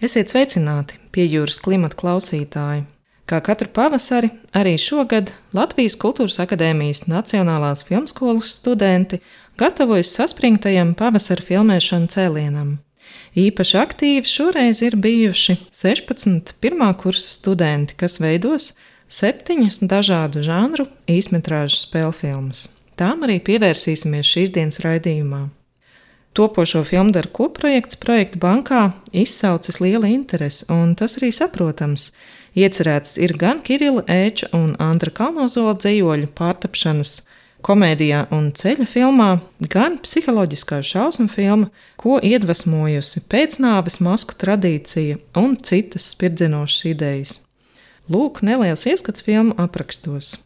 Esiet sveicināti pie jūras klimata klausītāji! Kā katru pavasari, arī šogad Latvijas Kultūras Akadēmijas Nacionālās filmskolas studenti gatavojas saspringtajam pavasara filmēšanu cēlienam. Īpaši aktīvi šoreiz ir bijuši 16 pirmā kursa studenti, kas veidos septiņas dažādu žanru īsmetrāžu spēļu filmas. Tām arī pievērsīsimies šīs dienas raidījumā. Topošo filmu dara kopprojekts projekta bankā izsaucis liela interese, un tas arī saprotams. Iecerēts ir gan Kirila Eča un Andra Kalnozola dzējoļu pārtapšanas komēdijā un ceļa filmā, gan psiholoģiskā šausmu filma, ko iedvesmojusi pēcnāves masku tradīcija un citas spirdzinošas idejas. Lūk, neliels ieskats filmu aprakstos.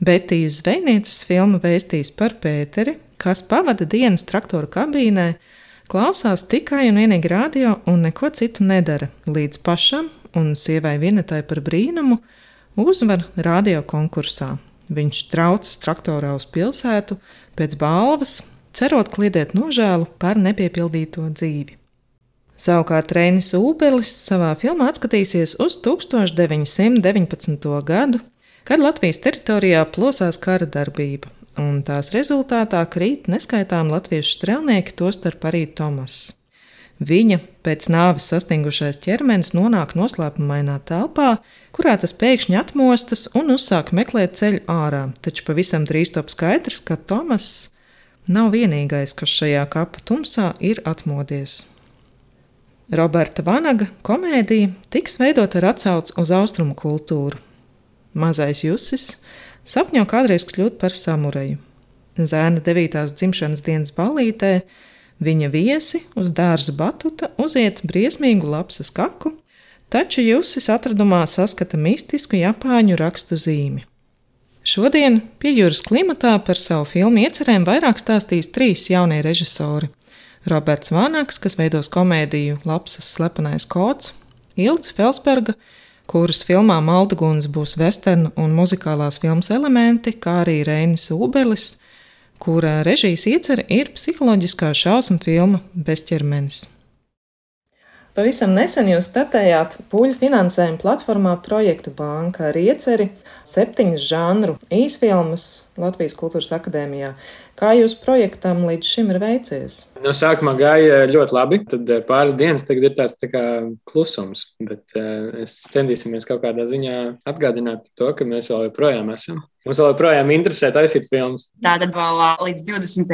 Betijas zvejnieces filma vēstīs par Pēteri, kas pavada dienas traktora kabīnē, klausās tikai un vienīgi radio un neko citu nedara, līdz pašam un sievai vienetai par brīnumu uzvar radio konkursā. Viņš traucas traktorā uz pilsētu pēc balvas, cerot kliedēt nožēlu par nepiepildīto dzīvi. Savukārt Reinis Ubelis savā filmā atskatīsies uz 1919. gadu, kad Latvijas teritorijā plosās kara darbība un tās rezultātā krīt neskaitām latviešu strēlnieki, tostarp arī Tomas. Viņa pēc nāves sastingušais ķermenis nonāk noslēpumainā telpā, kurā tas pēkšņi atmostas un uzsāk meklēt ceļu ārā, taču pavisam drīz top skaidrs, ka Tomas nav vienīgais, kas šajā kapa tumsā ir atmodies. Roberta Vanaga komēdija tiks veidota ar atsauci uz austrumu kultūru. Mazais Jusis sapņo kādreiz kļūt par samuraju. Zēna 9. dzimšanas dienas ballītē viņa viesi uz dārza batuta uziet briesmīgu lapsas kaku, taču Jusis atradumā saskata mistisku japāņu rakstu zīmi. Šodien pie jūras klimatā par savu filmu iecerēm vairāk stāstīs trīs jaunie režisori. Roberts Vānaks, kas veidos komēdiju Lapsas slepenais kods, Ilds Felsberga, kuras filmā Maldaguns būs vesternu un muzikālās filmas elementi, kā arī Reinis Ubelis, kura režijas iecerē ir psiholoģiskā šausmu filma Bezķermenis. Pavisam nesen jūs startējāt pūļu finansējuma platformā Projektu banka ar ieceri septiņas žanru īsfilmas Latvijas Kultūras Akadēmijā. Kā jūs projektam līdz šim ir veicies? No sākumā gāja ļoti labi. Tad eh, pāris dienas tagad ir tāds tā kā klusums. Bet uh, es centīsimies kaut kādā ziņā atgādināt to, ka mēs vēl joprojām esam. Mums vēl joprojām interesē taisīt filmas. Tātad vēl līdz 20.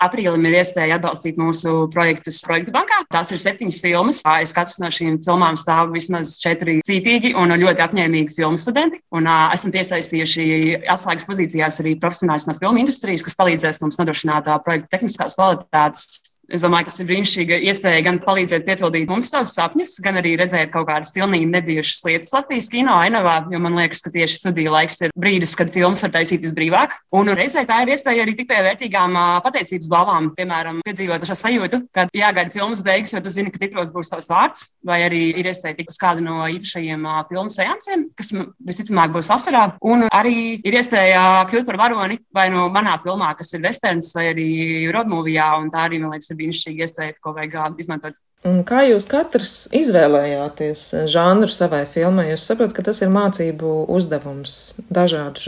aprīlim ir iespēja atbalstīt mūsu projektus Projektu bankā. Tās ir septiņas filmas. Es katrs no šīm filmām stāv vismaz četri cītīgi un ļoti apņēmīgi filmu studenti. Un uh, esam iesaistījuši atslēgas pozīcijās arī profesionāļus no filmu industrijas, kas palīdzēs mums mums nodrošinātā projekta tehniskās kvalitātes Es domāju, ka tas ir brīnišķīga iespēja gan palīdzēt piepildīt mums savus sapņus, gan arī redzēt kaut kādas pilnīgi nebijušas lietas Latvijas kino ainavā, jo man liekas, ka tieši studiju laiks ir brīdis, kad filmas var taisīt visbrīvāk. Un reizē tā ir iespēja arī tik pie vērtīgām pateicības balvām, piemēram, piedzīvot šo sajūtu, kad jāgaida filmas beigas, jo tu zini, ka titros būs tavs vārds, vai arī ir iespēja tikt uz kādu no īpašajiem filmu seansiem, kas visticamāk būs vasarā. Un arī ir iespēja kļūt par varoni vai no manā filmā, kas ir westerns vai arī rodmūvijā, un tā arī, man liekas, brīnišķīga iespēja, ko vajag izmantot. Un kā jūs katrs izvēlējāties žanru savai filmai? Jūs saprotat, ka tas ir mācību uzdevums dažādu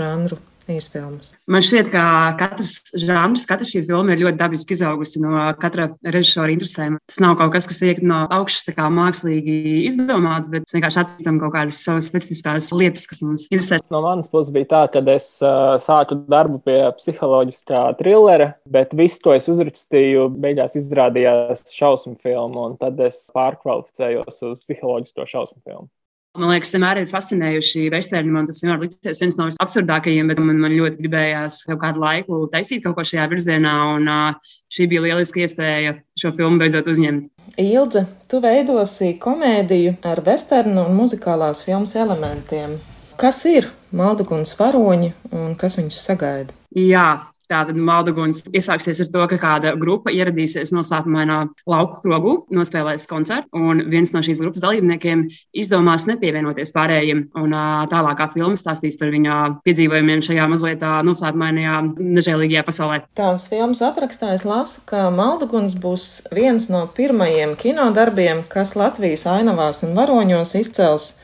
žanru īsfilmas. Man šķiet, ka katrs žanrs, katra šī filma ir ļoti dabiski izaugusi no katra režisora interesēm. Tas nav kaut kas, kas iet no augšas kā mākslīgi izdomāts, bet vienkārši attīstam kaut kādas savas specifiskās lietas, kas mums interesē. No manas puses bija tā, ka es uh, sāku darbu pie psiholoģiskā trillera, bet visu to es uzrakstīju, beigās izrādījās šausmu filmu, un tad es pārkvalificējos uz psiholoģisko šausmu filmu. Man liekas, vienmēr ir fascinējuši vesterni. Man tas vienmēr likties viens no visabsurdākajiem, bet man, man ļoti gribējās kaut kādu laiku taisīt kaut ko šajā virzienā. Un, uh, šī bija lieliska iespēja šo filmu beidzot uzņemt. Ilze, tu veidosi komēdiju ar vesternu un muzikālās filmas elementiem. Kas ir Maldugunas varoņi un kas viņus sagaida? Jā, Tātad Maldaguns iesāksies ar to, ka kāda grupa ieradīsies noslēpumainā lauku krogū, nospēlēs koncertu, un viens no šīs grupas dalībniekiem izdomās nepievienoties pārējiem. Un tālākā filma stāstīs par viņa piedzīvojumiem šajā mazliet noslēpumainajā, nežēlīgajā pasaulē. Tās filmas aprakstā es lasu, ka Maldaguns būs viens no pirmajiem kinodarbiem, kas Latvijas ainavās un varoņos izcels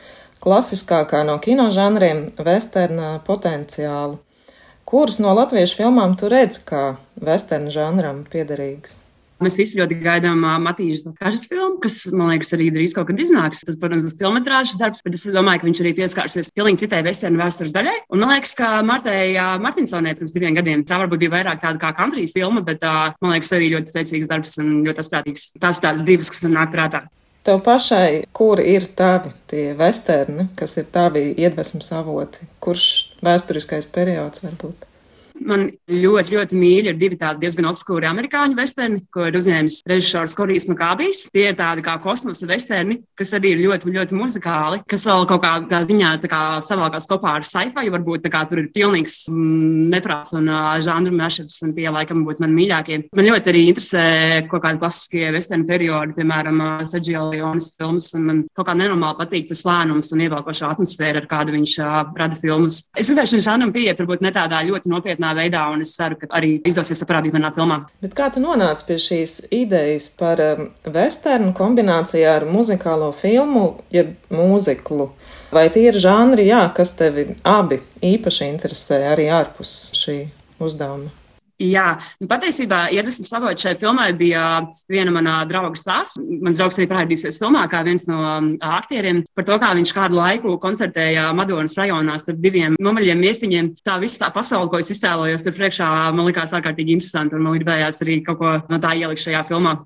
klasiskākā no kinožanriem - westerna potenciālu. Kuras no latviešu filmām tu redz kā westerna žanram piederīgas? Mēs visi ļoti gaidām Matīnas Kažas filmu, kas, man liekas, arī drīz kaut kad iznāks. Tas, protams, būs filmas darbs, bet es domāju, ka viņš arī pieskārsies pilnīgi citai vesternu vēstures daļai. Un man liekas, ka Martai Martinsonē pirms diviem gadiem tā varbūt bija vairāk tāda kā country filma, bet man liekas, arī ļoti spēcīgs darbs un ļoti asprātīgs. Tās tādas divas, kas man nāk prātā. Tev pašai, kur ir tavi tie vesterni, kas ir tavi iedvesmas avoti? Kurš vēsturiskais periods varbūt? Man ļoti, ļoti mīļi ir divi tādi diezgan obskūri amerikāņu vesterni, ko ir uzņēmis režisors Korijs Makābijs. Tie ir tādi kā kosmosa vesterni, kas arī ir ļoti, ļoti muzikāli, kas vēl kaut kādā ziņā kā savākās kopā ar sci-fi. Varbūt kā, tur ir pilnīgs mm, neprāts un uh, žanru mešas, un tie laikam būtu mani mīļākie. Man ļoti arī interesē kaut kādi klasiskie vesterni periodi, piemēram, uh, Sergio Leonas filmas, un man kaut kā nenormāli patīk tas lēnums un ievelkošā atmosfēra, ar kādu viņš uh, rada filmas. Es gribēju šim žanram pieiet varbūt ne tādā ļoti nopietnā nopietnā veidā, un es ceru, ka arī izdosies parādīt manā filmā. Bet kā tu nonāci pie šīs idejas par um, westernu kombinācijā ar muzikālo filmu, jeb mūziklu? Vai tie ir žanri, jā, kas tevi abi īpaši interesē arī ārpus šī uzdevuma? Jā, nu, patiesībā iedvesmas avots šai filmai bija viena mana drauga stāsts. Mans draugs arī parādīsies filmā kā viens no aktieriem par to, kā viņš kādu laiku koncertēja Madonas rajonā starp diviem nomaļiem miestiņiem. Tā visa tā pasaule, ko es iztēlojos tur priekšā, man likās ārkārtīgi interesanti un man gribējās arī kaut ko no tā ielikt šajā filmā.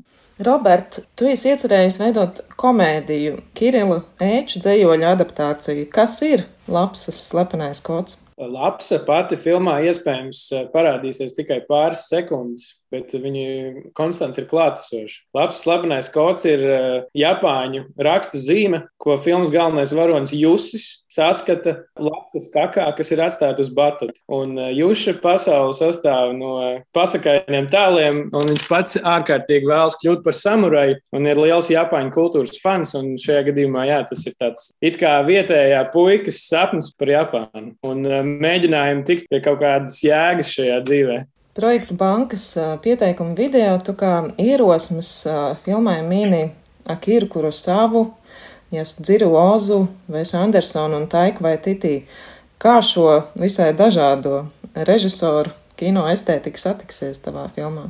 Robert, tu esi iecerējis veidot komēdiju, Kirila Eča dzējoļa adaptāciju. Kas ir Lapsas slepenais kods? Lapsa pati filmā iespējams eh, parādīsies tikai pāris sekundes, bet viņi konstanti ir klātesoši. Labs slavenais kods ir uh, Japāņu rakstu zīme, ko filmas galvenais varonis Jusis saskata Latvijas kakā, kas ir atstāta uz batuta. Un uh, Juša pasaule sastāv no pasakainiem tēliem, un viņš pats ārkārtīgi vēlas kļūt par samuraju un ir liels Japāņu kultūras fans. Un šajā gadījumā, jā, tas ir tāds it kā vietējā puikas sapnis par Japānu un mēģinājumu tikt pie kaut kādas jēgas šajā dzīvē. Projektu bankas pieteikuma video tu kā ierosmes filmai mīni Akiru Kurosavu, Jasu Dziru Ozu, Vēsu Andersonu un Taiku vai Titī. Kā šo visai dažādo režisoru kino estētika satiksies tavā filmā?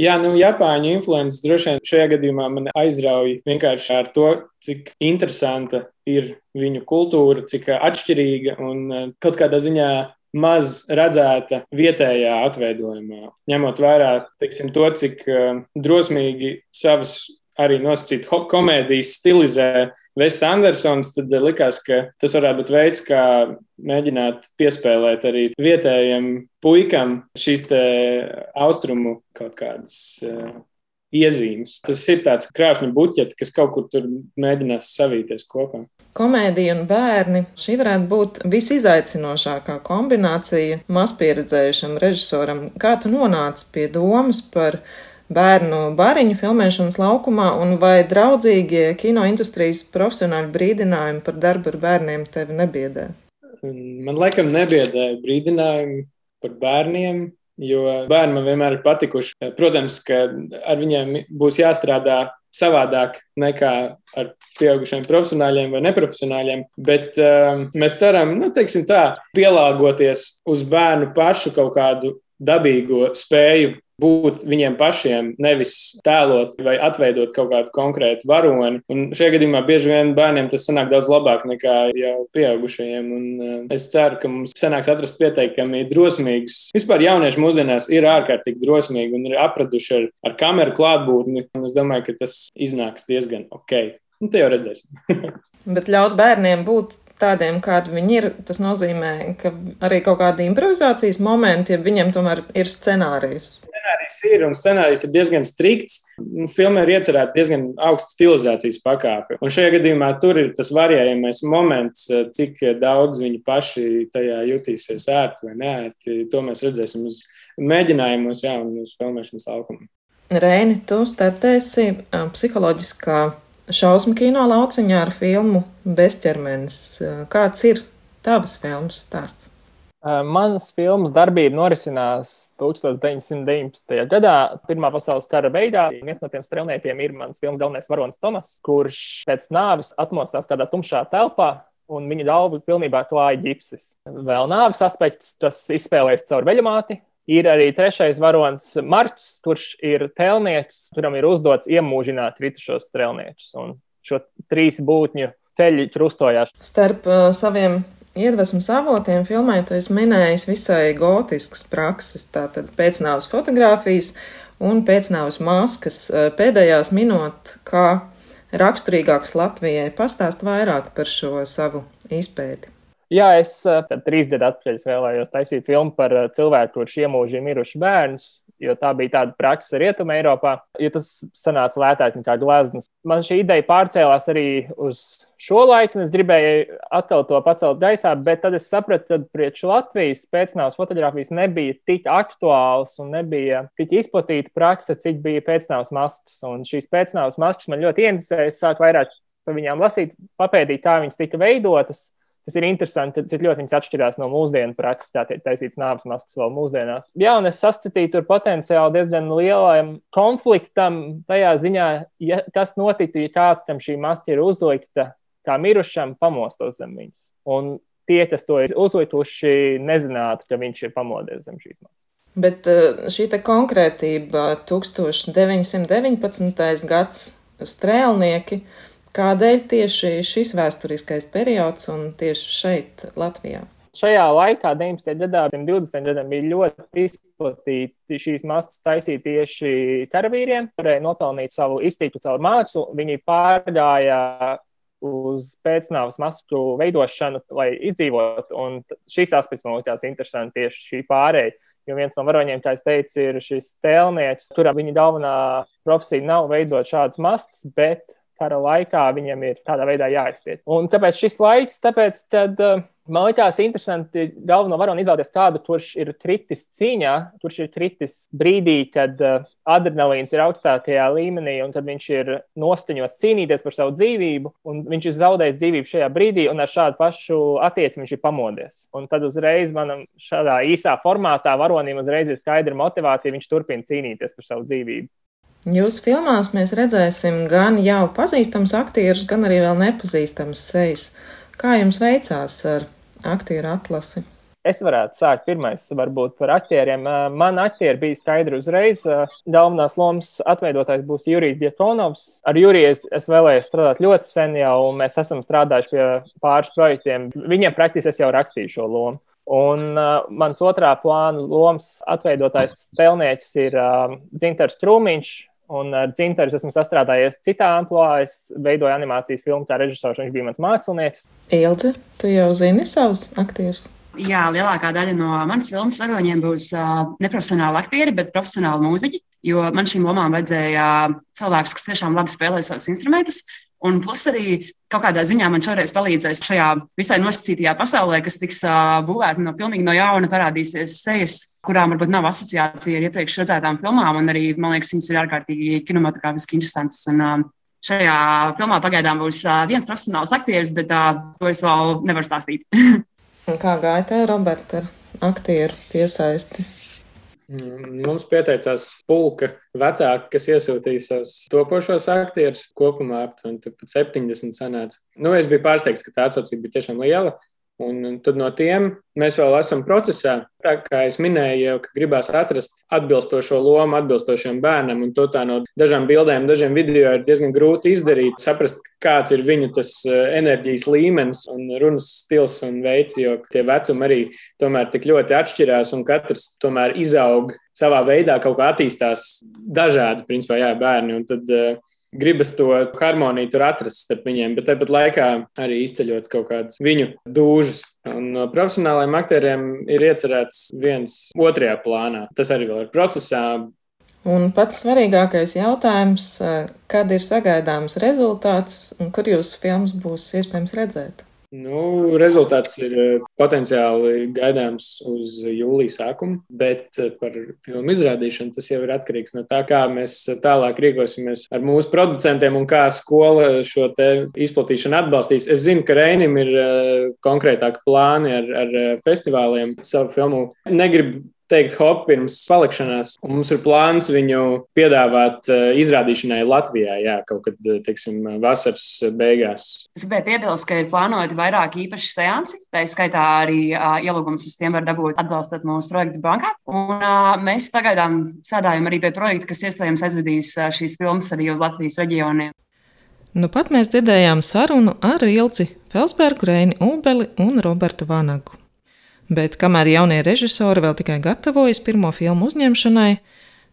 Jā, nu, Japāņu influences droši vien šajā gadījumā man aizrauja vienkārši ar to, cik interesanta ir viņu kultūra, cik atšķirīga un kaut kādā ziņā maz redzēta vietējā atveidojumā. Ņemot vērā teiksim, to, cik uh, drosmīgi savas arī nosacīt komēdijas stilizē Vesis Andersons, tad likās, ka tas varētu būt veids, kā mēģināt piespēlēt arī vietējiem puikam šīs austrumu kaut kādas uh, iezīmes. Tas ir tāds krāšņu buķeti, kas kaut kur tur mēģinās savīties kopā. Komēdija un bērni šī varētu būt visizaicinošākā kombinācija mazpieredzējušam režisoram. Kā tu nonāci pie domas par bērnu bāriņu filmēšanas laukumā, un vai draudzīgie kino industrijas profesionāļu brīdinājumi par darbu ar bērniem tevi nebiedē? Man laikam nebiedēja brīdinājumi par bērniem, jo bērni man vienmēr ir patikuši. Protams, ka ar viņiem būs jāstrādā savādāk nekā ar pieaugušiem profesionāļiem vai neprofesionāļiem. Bet um, mēs ceram, nu, tā, pielāgoties uz bērnu pašu kaut kādu dabīgo spēju būt viņiem pašiem, nevis tēlot vai atveidot kaut kādu konkrētu varoni. Un šajā gadījumā bieži vien bērniem tas sanāk daudz labāk nekā jau pieaugušajiem. Un uh, es ceru, ka mums sanāks atrast pietiekami drosmīgus. Vispār jaunieši mūsdienās ir ārkārtīgi drosmīgi un ir apraduši ar, ar kameru klātbūtni. Es domāju, ka tas iznāks diezgan ok. Nu, te jau redzēsim. Bet ļaut bērniem būt tādiem, kādi viņi ir, tas nozīmē, ka arī kaut kādi improvizācijas momenti, ja viņiem tomēr ir scenārijs. Scenārijs ir, un scenārijs ir diezgan strikts. Filmē ir iecerēta diezgan augsta stilizācijas pakāpe. Un šajā gadījumā tur ir tas variējamais moments, cik daudz viņi paši tajā jutīsies ērti vai neērti. To mēs redzēsim uz mēģinājumos, jā, un uz filmēšanas laukumu. Reini, tu startēsi psiholoģiskā šausmu kino lauciņā ar filmu Bezķermenis. Kāds ir tavas filmas stāsts? Manas filmas darbība norisinās 1919. gadā, Pirmā pasaules kara beigās. Viens no tiem strēlniekiem ir mans filmas galvenais varonis Tomas, kurš pēc nāves atmostās kādā tumšā telpā. Un viņa galva pilnībā klāja ģipsis. Vēl nāves aspekts, tas izspēlējas caur veļamāti, Ir arī trešais varonis Marks, kurš ir tēlnieks, kuram ir uzdots iemūžināt kritušos strēlniekus. Un šo trīs būtņu ceļi krustojās. Starp uh, saviem iedvesmas avotiem filmai tu esi minējis visai gotiskas prakses, tātad pēcnāvas fotografijas un pēcnāvas maskas. Uh, pēdējās minot, kā raksturīgāks Latvijai, pastāst vairāk par šo savu izpēti. Jā, es trīs gadus atpakaļ vēlējos taisīt filmu par cilvēku, kurš iemūžīja mirušus bērnus, jo tā bija tāda praksa Rietumē, Eiropā. Jo tas sanāca lētāk nekā gleznas. Man šī ideja pārcēlās arī uz šo laiku, un es gribēju atkal to pacelt gaisā, bet tad es sapratu, ka priekš Latvijas pēcnāvas fotografijas nebija tik aktuāls un nebija tik izplatīta praksa, cik bija pēcnāvas maskas. Un šīs pēcnāvas maskas man ļoti interesēja. Es sāku vairāk par viņām lasīt, papētīt, kā viņas tika veidotas. Tas ir interesanti, cik ļoti viņas atšķirās no mūsdienu prakses, tā tiek taisīts nāves maskas vēl mūsdienās. Jā, un es saskatīju tur potenciāli diezgan lielam konfliktam tajā ziņā, ja, kas notiktu, ja kāds tam šī maska ir uzlikta kā mirušam, pamostos zem viņas. Un tie, kas to ir uzlikuši, nezinātu, ka viņš ir pamodies zem šīs maskas. Bet eh, šī konkrētība 1919. gads strēlnieki Kādēļ tieši šis vēsturiskais periods un tieši šeit, Latvijā? Šajā laikā, 19. gadā, 20. gadam, bija ļoti izplatīti šīs maskas taisīt tieši karavīriem, varēja nopelnīt savu iztīku caur mākslu. Viņi pārgāja uz pēcnāvas masku veidošanu, lai izdzīvotu. Un šis aspekts man likās interesants tieši šī pārējai. Jo viens no varoņiem, kā es teicu, ir šis tēlnieks, kurā viņa galvenā profesija nav veidot šādas maskas, bet kara laikā viņam ir tādā veidā jāiztiek. Un kāpēc šis laiks? Tāpēc, kad uh, man likās interesanti galveno varoni izvēlēties kādu, kurš ir kritis cīņā, kurš ir kritis brīdī, kad uh, adrenalīns ir augstākajā līmenī, un kad viņš ir nostaņos cīnīties par savu dzīvību, un viņš ir zaudējis dzīvību šajā brīdī, un ar šādu pašu attieksmi viņš ir pamodies. Un tad uzreiz manam šādā īsā formātā varonim uzreiz ir skaidra motivācija, viņš turpina cīnīties par savu dzīvību. Jūsu filmās mēs redzēsim gan jau pazīstamus aktierus, gan arī vēl nepazīstamus sejas. Kā jums veicās ar aktieru atlasi? Es varētu sākt pirmais, varbūt par aktieriem. Man aktieri bija skaidri uzreiz. Galvenās lomas atveidotājs būs Jurijs Diekonovs. Ar Juriju es, es vēlējos strādāt ļoti sen jau, un mēs esam strādājuši pie pāris projektiem. Viņiem praktiski es jau rakstīju šo lomu. Un uh, mans otrā plāna lomas atveidotājs tēlnieks ir uh, Dzintars Trūmiņš. Un ar Zinteru esmu sastrādājies citā amplitūnā. Es veidoju animācijas filmu kā režisors, viņš bija mans mākslinieks. Ilgi, tu jau zini savus aktierus? Jā, lielākā daļa no manas filmas varoņiem būs uh, neprofesionāli aktieri, bet profesionāli mūziķi. Jo man šīm lomām vajadzēja cilvēkus, kas tiešām labi spēlē savus instrumentus. Un plus arī kaut kādā ziņā man šoreiz palīdzēs šajā visai nosacītajā pasaulē, kas tiks būvēta no pilnīgi no jauna, parādīsies sejas, kurām varbūt nav asociācija ar iepriekš redzētām filmām. Un arī, man liekas, viņas ir ārkārtīgi kinematogrāfiski interesantas. Un, šajā filmā pagaidām būs viens profesionāls aktieris, bet uh, to es vēl nevaru stāstīt. Kā gāja tā, Roberta, ar aktieru piesaisti? Mm, mums pieteicās pulka vecāki, kas iesūtīja savus topošos aktierus. Kopumā aptuveni 70 sanāca. Nu, es biju pārsteigts, ka tā atsaucība bija tiešām liela. Un tad no tiem mēs vēl esam procesā. Tā kā es minēju, ka gribās atrast atbilstošo lomu atbilstošiem bērnam, un to tā no dažām bildēm, dažiem video ir diezgan grūti izdarīt, saprast, kāds ir viņu tas eh, enerģijas līmenis un runas stils un veids, jo tie vecumi arī tomēr tik ļoti atšķirās, un katrs tomēr izaug savā veidā, kaut kā attīstās dažādi, principā, jā, bērni. Tad, uh, gribas to harmoniju tur atrast starp viņiem, bet tāpat laikā arī izceļot kaut kādus viņu dūžus. Un no profesionāliem aktieriem ir iecerēts viens otrajā plānā. Tas arī vēl ir procesā. Un pats svarīgākais jautājums, kad ir sagaidāms rezultāts un kur jūsu filmas būs iespējams redzēt? Nu, rezultāts ir eh, potenciāli gaidāms uz jūlijas sākumu, bet eh, par filmu izrādīšanu tas jau ir atkarīgs no tā, kā mēs tālāk rīkosimies ar mūsu producentiem un kā skola šo izplatīšanu atbalstīs. Es zinu, ka Reinim ir eh, konkrētāki plāni ar, ar festivāliem savu filmu. Negribu teikt, hop pirms palikšanās. Un mums ir plāns viņu piedāvāt uh, izrādīšanai Latvijā, jā, kaut kad, eh, teiksim, vasaras beigās. Es gribēju piebilst, ka ir plānoti vairāk īpaši seansi. Tā skaitā arī uh, ielūgums uz tiem var dabūt atbalstot mūsu projektu bankā. Un uh, mēs pagaidām strādājam arī pie projekta, kas iespējams aizvedīs uh, šīs filmas arī uz Latvijas reģioniem. Nu pat mēs dzirdējām sarunu ar Ilci Felsbergu, Reini Ubeli un Robertu Vanagu. Bet kamēr jaunie režisori vēl tikai gatavojas pirmo filmu uzņemšanai,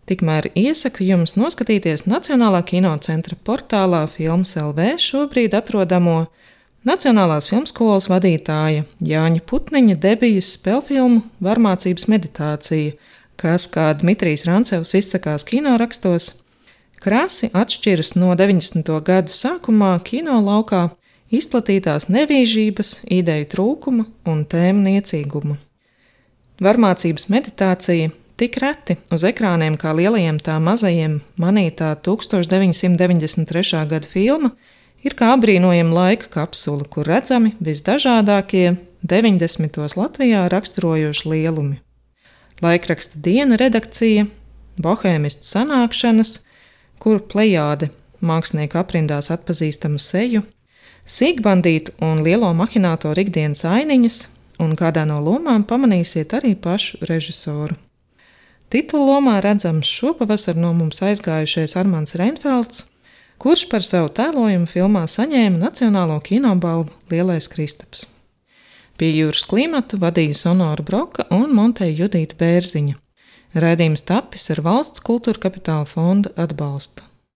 tikmēr iesaku jums noskatīties Nacionālā kinocentra portālā Filmas LV šobrīd atrodamo Nacionālās filmskolas vadītāja Jāņa Putniņa debijas spēlfilmu Varmācības meditācija, kas, kā Dmitrijs Rancevs izsakās kino rakstos, krasi atšķiras no 90. gadu sākumā kino laukā izplatītās nevīžības, ideju trūkuma un tēmu niecīguma. Varmācības meditācija tik reti uz ekrāniem kā lielajiem tā mazajiem manītā 1993. gada filma ir kā apbrīnojama laika kapsula, kur redzami visdažādākie 90. Latvijā raksturojoši lielumi. Laikraksta diena redakcija, bohēmistu sanākšanas, kur plejāde mākslinieku aprindās atpazīstamu seju, Sīkbandītu un lielo mahinātoru ikdienas ainiņas, un kādā no lomām pamanīsiet arī pašu režisoru. Titula lomā redzams šopavasar no mums aizgājušais Armāns Reinfelds, kurš par savu tēlojumu filmā saņēma Nacionālo kinobalvu Lielais Kristaps. Pie jūras klimatu vadīja Sonora Broka un Monteja Judīta Bērziņa. Raidījums tapis ar valsts kultūra kapitāla fonda atbalstu.